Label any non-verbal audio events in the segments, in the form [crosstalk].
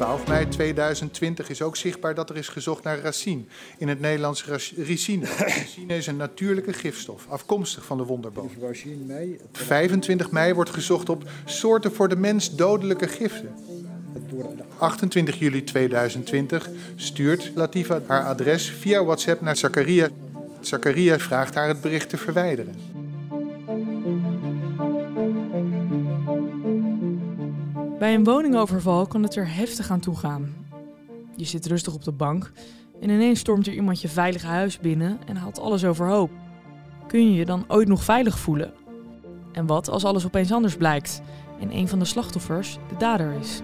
12 mei 2020 is ook zichtbaar dat er is gezocht naar racine. In het Nederlands ricine. Racine is een natuurlijke gifstof, afkomstig van de wonderboom. 25 mei wordt gezocht op soorten voor de mens dodelijke giften. 28 juli 2020 stuurt Latifa haar adres via WhatsApp naar Zakaria. Zakaria vraagt haar het bericht te verwijderen. Bij een woningoverval kan het er heftig aan toe gaan. Je zit rustig op de bank en ineens stormt er iemand je veilige huis binnen en haalt alles overhoop. Kun je je dan ooit nog veilig voelen? En wat als alles opeens anders blijkt en een van de slachtoffers de dader is?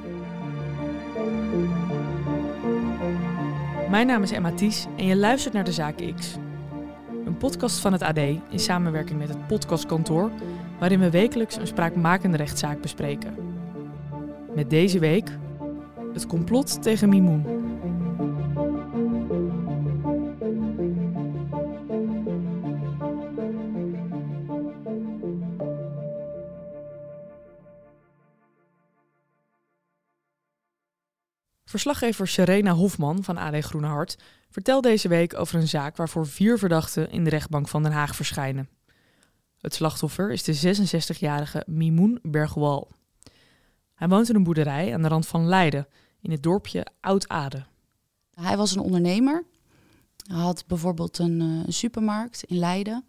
Mijn naam is Emma Ties en je luistert naar de Zaak X. Een podcast van het AD in samenwerking met het Podcastkantoor, waarin we wekelijks een spraakmakende rechtszaak bespreken. Met deze week het complot tegen Mimoen. Verslaggever Serena Hofman van AD Groene Hart vertelt deze week over een zaak waarvoor vier verdachten in de rechtbank van Den Haag verschijnen. Het slachtoffer is de 66-jarige Mimoen Bergwal. Hij woont in een boerderij aan de rand van Leiden, in het dorpje Oud-Ade. Hij was een ondernemer. Hij had bijvoorbeeld een, uh, supermarkt in Leiden.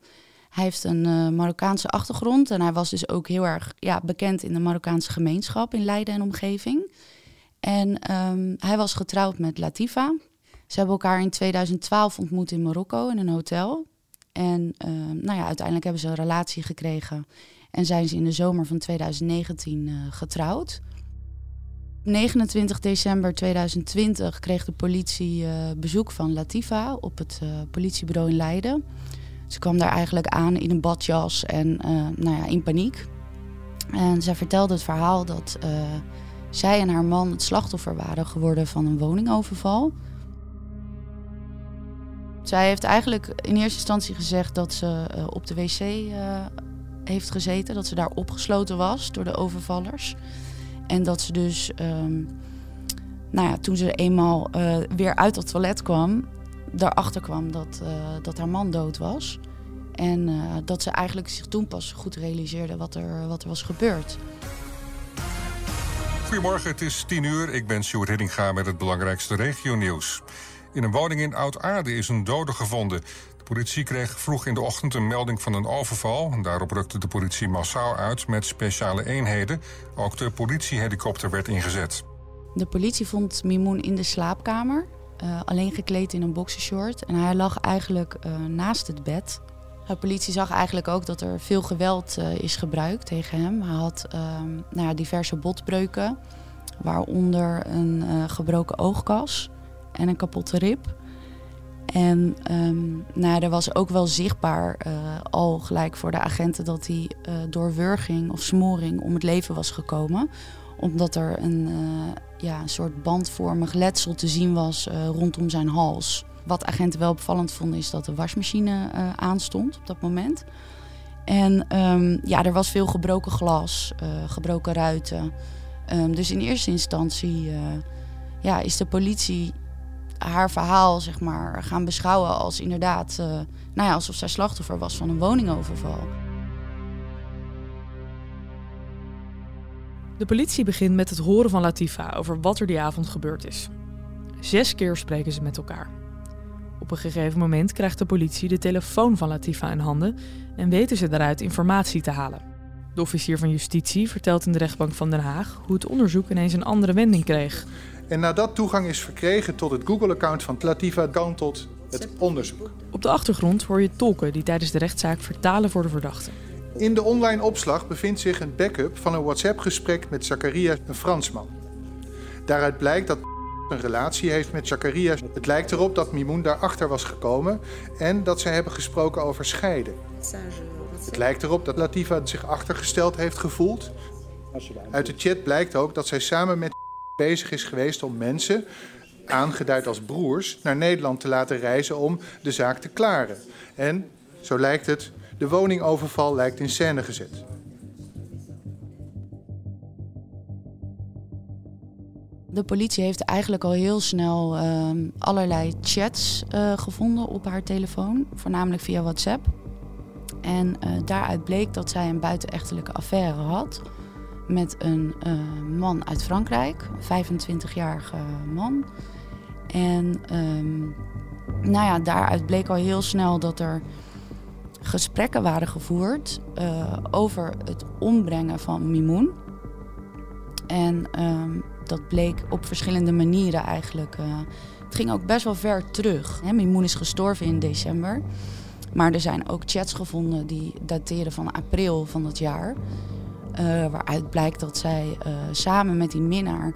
Hij heeft een uh, Marokkaanse achtergrond en hij was dus ook heel erg ja, bekend in de Marokkaanse gemeenschap in Leiden en omgeving. En um, hij was getrouwd met Latifa. Ze hebben elkaar in 2012 ontmoet in Marokko in een hotel. En um, nou ja, uiteindelijk hebben ze een relatie gekregen en zijn ze in de zomer van 2019 uh, getrouwd. 29 december 2020 kreeg de politie uh, bezoek van Latifa op het uh, politiebureau in Leiden. Ze kwam daar eigenlijk aan in een badjas en nou ja, in paniek. En zij vertelde het verhaal dat zij en haar man het slachtoffer waren geworden van een woningoverval. Zij heeft eigenlijk in eerste instantie gezegd dat ze op de wc heeft gezeten. Dat ze daar opgesloten was door de overvallers. En dat ze dus, um, nou ja, toen ze eenmaal uh, weer uit het toilet kwam, daarachter kwam dat, uh, dat haar man dood was. En uh, dat ze eigenlijk zich toen pas goed realiseerde wat er, wat er was gebeurd. Goedemorgen, het is tien uur. Ik ben Sjoerd Hiddinga met het belangrijkste regionieuws. In een woning in Oud-Aarde is een dode gevonden politie kreeg vroeg in de ochtend een melding van een overval. Daarop rukte de politie massaal uit met speciale eenheden. Ook de politiehelikopter werd ingezet. De politie vond Mimoen in de slaapkamer, uh, alleen gekleed in een boxershort. En hij lag eigenlijk uh, naast het bed. De politie zag eigenlijk ook dat er veel geweld uh, is gebruikt tegen hem. Hij had ehm, nou diverse botbreuken, waaronder een gebroken oogkas en een kapotte rib. En um, nou, er was ook wel zichtbaar uh, al gelijk voor de agenten dat hij uh, door wurging of smoring om het leven was gekomen. Omdat er een, uh, ja, soort bandvormig letsel te zien was rondom zijn hals. Wat agenten wel opvallend vonden is dat de wasmachine aanstond op dat moment. En um, ja, er was veel gebroken glas, gebroken ruiten. Um, dus in eerste instantie ja, is de politie haar verhaal zeg maar, gaan beschouwen als inderdaad, uh, nou ja, alsof zij slachtoffer was van een woningoverval. De politie begint met het horen van Latifa over wat er die avond gebeurd is. Zes keer spreken ze met elkaar. Op een gegeven moment krijgt de politie de telefoon van Latifa in handen en weten ze daaruit informatie te halen. De officier van justitie vertelt in de rechtbank van Den Haag hoe het onderzoek ineens een andere wending kreeg. En nadat toegang is verkregen tot het Google-account van Latifa, kan tot het onderzoek. Op de achtergrond hoor je tolken die tijdens de rechtszaak vertalen voor de verdachte. In de online opslag bevindt zich een backup van een WhatsApp-gesprek met Zakaria, een Fransman. Daaruit blijkt dat [laughs] een relatie heeft met Zakaria. Het lijkt erop dat Mimoen daarachter was gekomen en dat ze hebben gesproken over scheiden. Het lijkt erop dat Latifa zich achtergesteld heeft gevoeld. Uit de chat blijkt ook dat zij samen met [laughs] bezig is geweest om mensen, aangeduid als broers, naar Nederland te laten reizen om de zaak te klaren. En, zo lijkt het, de woningoverval lijkt in scène gezet. De politie heeft eigenlijk al heel snel ehm, allerlei chats uh, gevonden op haar telefoon, voornamelijk via WhatsApp. En uh, daaruit bleek dat zij een buitenechtelijke affaire had met een uh, man uit Frankrijk, een 25-jarige man. En um, nou ja, daaruit bleek al heel snel dat er gesprekken waren gevoerd over het ombrengen van Mimoen. En um, dat bleek op verschillende manieren eigenlijk. Het ging ook best wel ver terug. Hè, is gestorven in december. Maar er zijn ook chats gevonden die dateren van april van dat jaar. Uh, waaruit blijkt dat zij uh, samen met die minnaar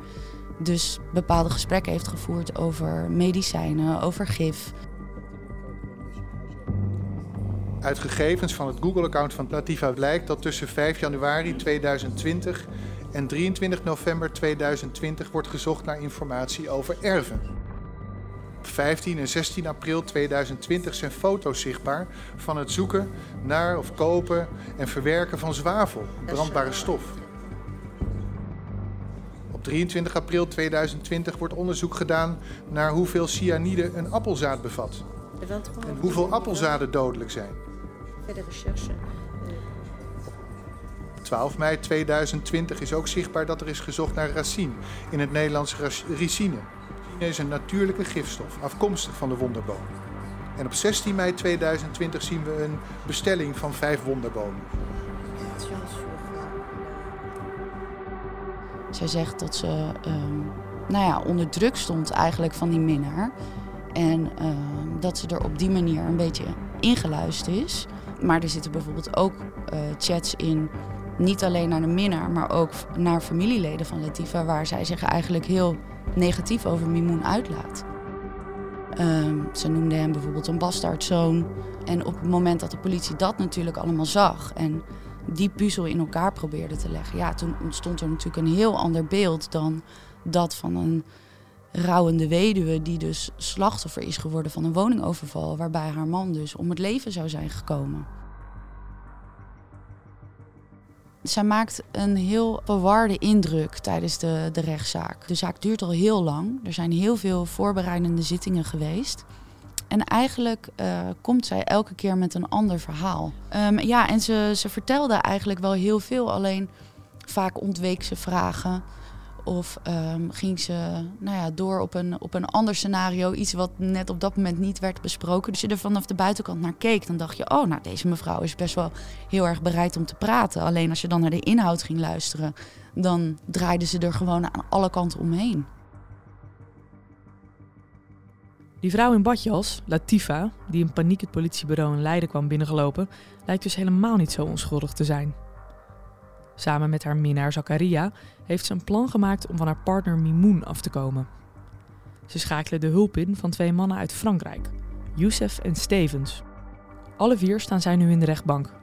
dus bepaalde gesprekken heeft gevoerd over medicijnen, over gif. Uit gegevens van het Google-account van Latifa blijkt dat tussen 5 januari 2020 en 23 november 2020 wordt gezocht naar informatie over erven. Op 15 en 16 april 2020 zijn foto's zichtbaar van het zoeken naar of kopen en verwerken van zwavel, brandbare stof. Op 23 april 2020 wordt onderzoek gedaan naar hoeveel cyanide een appelzaad bevat. En hoeveel appelzaden dodelijk zijn. Verder recherche. 12 mei 2020 is ook zichtbaar dat er is gezocht naar racine, in het Nederlands ricine. Is een natuurlijke gifstof, afkomstig van de wonderboom. En op 16 mei 2020 zien we een bestelling van vijf wonderbomen. Zij zegt dat ze um, nou ja, onder druk stond eigenlijk van die minnaar. En uh, dat ze er op die manier een beetje ingeluisterd is. Maar er zitten bijvoorbeeld ook uh, chats in niet alleen naar de minnaar, maar ook naar familieleden van Latifa, waar zij zich eigenlijk heel negatief over Mimoen uitlaat. Um, ze noemde hem bijvoorbeeld een bastaardzoon. En op het moment dat de politie dat natuurlijk allemaal zag en die puzzel in elkaar probeerde te leggen, ja, toen ontstond er natuurlijk een heel ander beeld dan dat van een rouwende weduwe die dus slachtoffer is geworden van een woningoverval, waarbij haar man dus om het leven zou zijn gekomen. Zij maakt een heel verwarde indruk tijdens de, de rechtszaak. De zaak duurt al heel lang. Er zijn heel veel voorbereidende zittingen geweest. En eigenlijk uh, komt zij elke keer met een ander verhaal. Um, ja, en ze, ze vertelde eigenlijk wel heel veel. Alleen vaak ontweek ze vragen. Of um, ging ze nou ja, door op een, op een ander scenario, iets wat net op dat moment niet werd besproken. Dus je er vanaf de buitenkant naar keek, dan dacht je, oh, nou, deze mevrouw is best wel heel erg bereid om te praten. Alleen als je dan naar de inhoud ging luisteren, dan draaide ze er gewoon aan alle kanten omheen. Die vrouw in badjas, Latifa, die in paniek het politiebureau in Leiden kwam binnengelopen, lijkt dus helemaal niet zo onschuldig te zijn. Samen met haar minnaar Zakaria heeft ze een plan gemaakt om van haar partner Mimoun af te komen. Ze schakelen de hulp in van twee mannen uit Frankrijk, Youssef en Stevens. Alle vier staan zij nu in de rechtbank.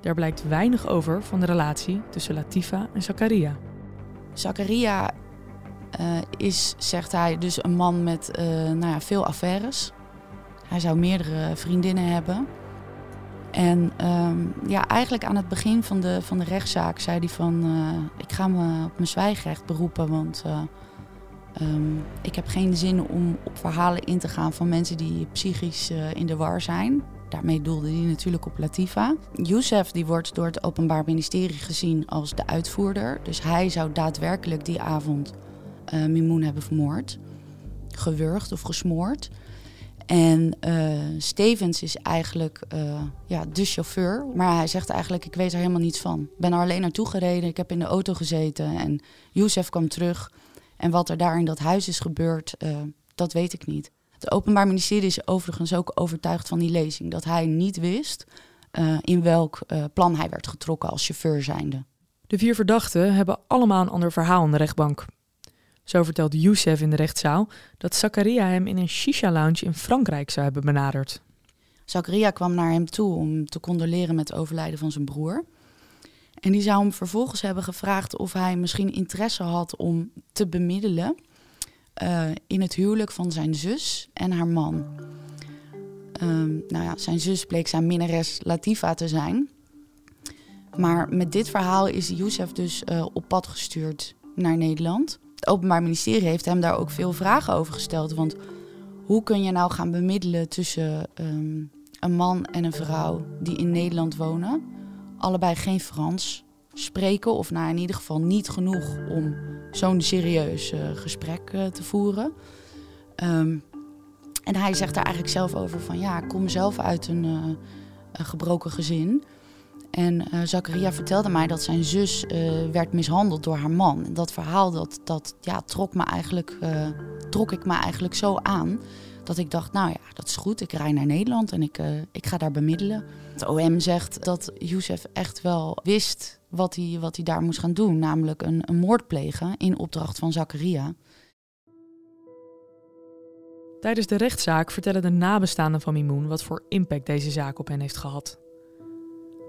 Daar blijkt weinig over van de relatie tussen Latifa en Zakaria. Zakaria uh, is, zegt hij, dus een man met uh, nou ja, veel affaires. Hij zou meerdere vriendinnen hebben. En um, ja, eigenlijk aan het begin van de, van de rechtszaak zei hij van... Uh, ik ga me op mijn zwijgrecht beroepen, want uh, um, ik heb geen zin om op verhalen in te gaan van mensen die psychisch uh, in de war zijn. Daarmee doelde hij natuurlijk op Latifa. Youssef die wordt door het Openbaar Ministerie gezien als de uitvoerder. Dus hij zou daadwerkelijk die avond Mimoen hebben vermoord. Gewurgd of gesmoord. En uh, Stevens is eigenlijk uh, ja, de chauffeur. Maar hij zegt eigenlijk, ik weet er helemaal niets van. Ik ben er alleen naartoe gereden, ik heb in de auto gezeten en Youssef kwam terug. En wat er daar in dat huis is gebeurd, uh, dat weet ik niet. Het Openbaar Ministerie is overigens ook overtuigd van die lezing. Dat hij niet wist in welk plan hij werd getrokken als chauffeur zijnde. De vier verdachten hebben allemaal een ander verhaal in de rechtbank. Zo vertelt Youssef in de rechtszaal dat Zakaria hem in een shisha-lounge in Frankrijk zou hebben benaderd. Zakaria kwam naar hem toe om te condoleren met het overlijden van zijn broer. En die zou hem vervolgens hebben gevraagd of hij misschien interesse had om te bemiddelen uh, in het huwelijk van zijn zus en haar man. Um, nou ja, zijn zus bleek zijn minnares Latifa te zijn. Maar met dit verhaal is Youssef dus uh, op pad gestuurd naar Nederland. Het Openbaar Ministerie heeft hem daar ook veel vragen over gesteld. Want hoe kun je nou gaan bemiddelen tussen ehm, een man en een vrouw die in Nederland wonen, allebei geen Frans spreken, of nou in ieder geval niet genoeg om zo'n serieus uh, gesprek uh, te voeren. Um, en hij zegt daar eigenlijk zelf over van ja, ik kom zelf uit een, uh, een gebroken gezin. En uh, Zakaria vertelde mij dat zijn zus uh, werd mishandeld door haar man. Dat verhaal dat, dat ja, trok, me eigenlijk, uh, trok ik me eigenlijk zo aan. Dat ik dacht, nou ja, dat is goed. Ik rij naar Nederland en ik, ik ga daar bemiddelen. Het OM zegt dat Youssef echt wel wist wat hij, wat hij daar moest gaan doen. Namelijk een, een moord plegen in opdracht van Zakaria. Tijdens de rechtszaak vertellen de nabestaanden van Mimoen wat voor impact deze zaak op hen heeft gehad.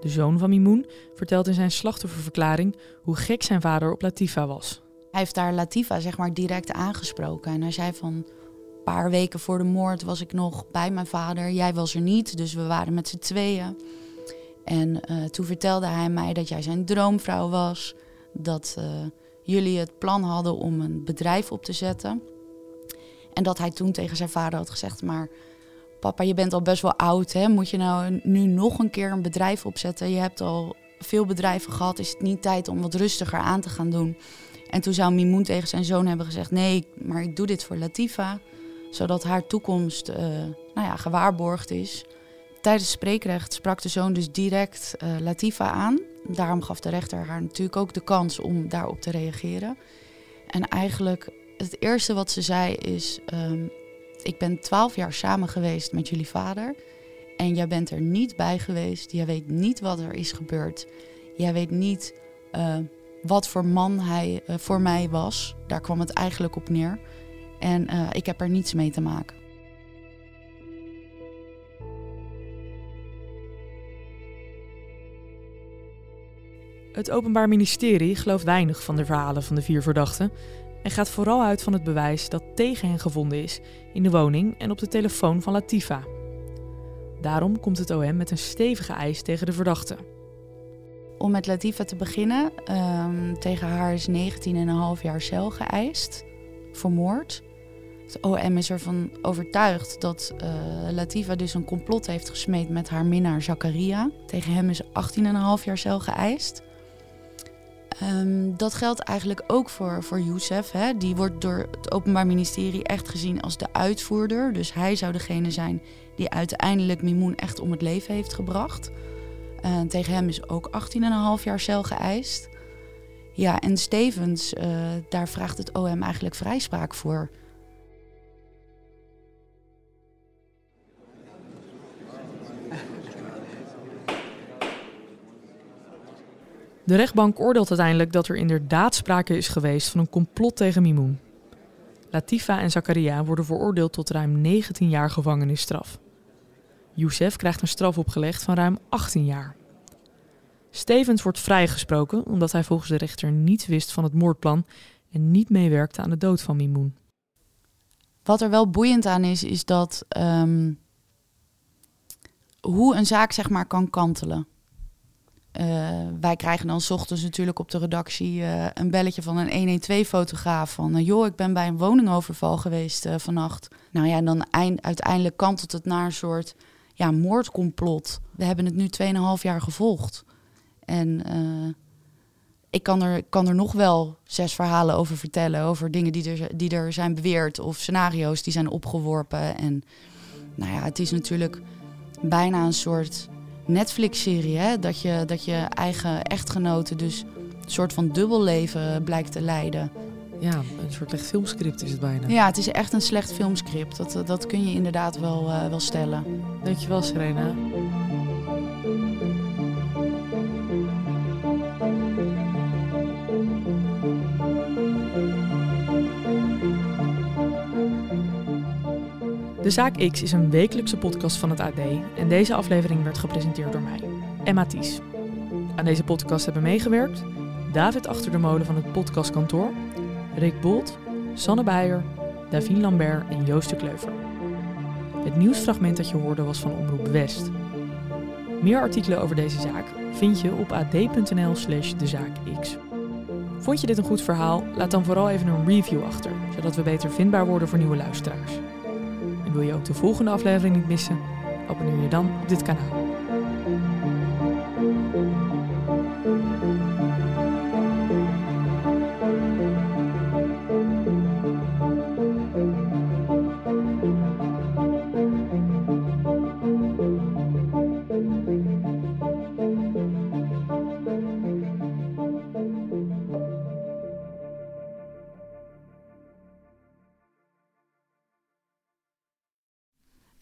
De zoon van Mimoen vertelt in zijn slachtofferverklaring hoe gek zijn vader op Latifa was. Hij heeft daar Latifa zeg maar direct aangesproken en hij zei van een paar weken voor de moord was ik nog bij mijn vader. Jij was er niet, dus we waren met z'n tweeën. En uh, toen vertelde hij mij dat jij zijn droomvrouw was, dat uh, jullie het plan hadden om een bedrijf op te zetten. En dat hij toen tegen zijn vader had gezegd, maar papa, je bent al best wel oud, hè? moet je nou nu nog een keer een bedrijf opzetten? Je hebt al veel bedrijven gehad, is het niet tijd om wat rustiger aan te gaan doen? En toen zou Mimoen tegen zijn zoon hebben gezegd, nee, maar ik doe dit voor Latifa, zodat haar toekomst uh, nou ja, gewaarborgd is. Tijdens spreekrecht sprak de zoon dus direct uh, Latifa aan. Daarom gaf de rechter haar natuurlijk ook de kans om daarop te reageren. En eigenlijk het eerste wat ze zei is: um, Ik ben twaalf jaar samen geweest met jullie vader. En jij bent er niet bij geweest. Jij weet niet wat er is gebeurd. Jij weet niet uh, wat voor man hij uh, voor mij was. Daar kwam het eigenlijk op neer. En uh, ik heb er niets mee te maken. Het Openbaar Ministerie gelooft weinig van de verhalen van de vier verdachten en gaat vooral uit van het bewijs dat tegen hen gevonden is in de woning en op de telefoon van Latifa. Daarom komt het OM met een stevige eis tegen de verdachte. Om met Latifa te beginnen, um, tegen haar is 19,5 jaar cel geëist voor moord. Het OM is ervan overtuigd dat uh, Latifa dus een complot heeft gesmeed met haar minnaar Zakaria. Tegen hem is 18,5 jaar cel geëist. Um, dat geldt eigenlijk ook voor, voor Youssef. Hè. Die wordt door het Openbaar Ministerie echt gezien als de uitvoerder. Dus hij zou degene zijn die uiteindelijk Mimoen echt om het leven heeft gebracht. Uh, tegen hem is ook 18,5 jaar cel geëist. Ja, en Stevens, uh, daar vraagt het OM eigenlijk vrijspraak voor. De rechtbank oordeelt uiteindelijk dat er inderdaad sprake is geweest van een complot tegen Mimoen. Latifa en Zakaria worden veroordeeld tot ruim 19 jaar gevangenisstraf. Youssef krijgt een straf opgelegd van ruim 18 jaar. Stevens wordt vrijgesproken omdat hij volgens de rechter niets wist van het moordplan en niet meewerkte aan de dood van Mimoen. Wat er wel boeiend aan is, is dat um, hoe een zaak zeg maar kan kantelen. Uh, wij krijgen dan s ochtends natuurlijk op de redactie uh, een belletje van een 112-fotograaf. Van uh, joh, ik ben bij een woningoverval geweest vannacht. Nou ja, en dan eind, uiteindelijk kantelt het naar een soort ja, moordcomplot. We hebben het nu 2,5 jaar gevolgd. En ik kan er, kan er nog wel zes verhalen over vertellen. Over dingen die er, die er zijn beweerd of scenario's die zijn opgeworpen. En nou ja, het is natuurlijk bijna een soort Netflix-serie, hè? Dat, je, dat je eigen echtgenoten dus een soort van dubbelleven blijkt te leiden. Ja, een soort echt filmscript is het bijna. Ja, het is echt een slecht filmscript. Dat, dat kun je inderdaad wel, uh, wel stellen. Dankjewel, Serena. De Zaak X is een wekelijkse podcast van het AD en deze aflevering werd gepresenteerd door mij, Emma Ties. Aan deze podcast hebben meegewerkt David Achter de Molen van het podcastkantoor, Rick Bolt, Sanne Beijer, Davine Lambert en Joost de Kleuver. Het nieuwsfragment dat je hoorde was van Omroep West. Meer artikelen over deze zaak vind je op ad.nl slash dezaakx. Vond je dit een goed verhaal? Laat dan vooral even een review achter, zodat we beter vindbaar worden voor nieuwe luisteraars. Wil je ook de volgende aflevering niet missen? Abonneer je dan op dit kanaal.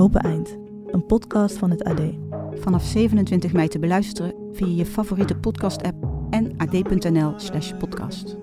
Open Eind, een podcast van het AD. Vanaf 27 mei te beluisteren via je favoriete podcast-app en ad.nl/podcast.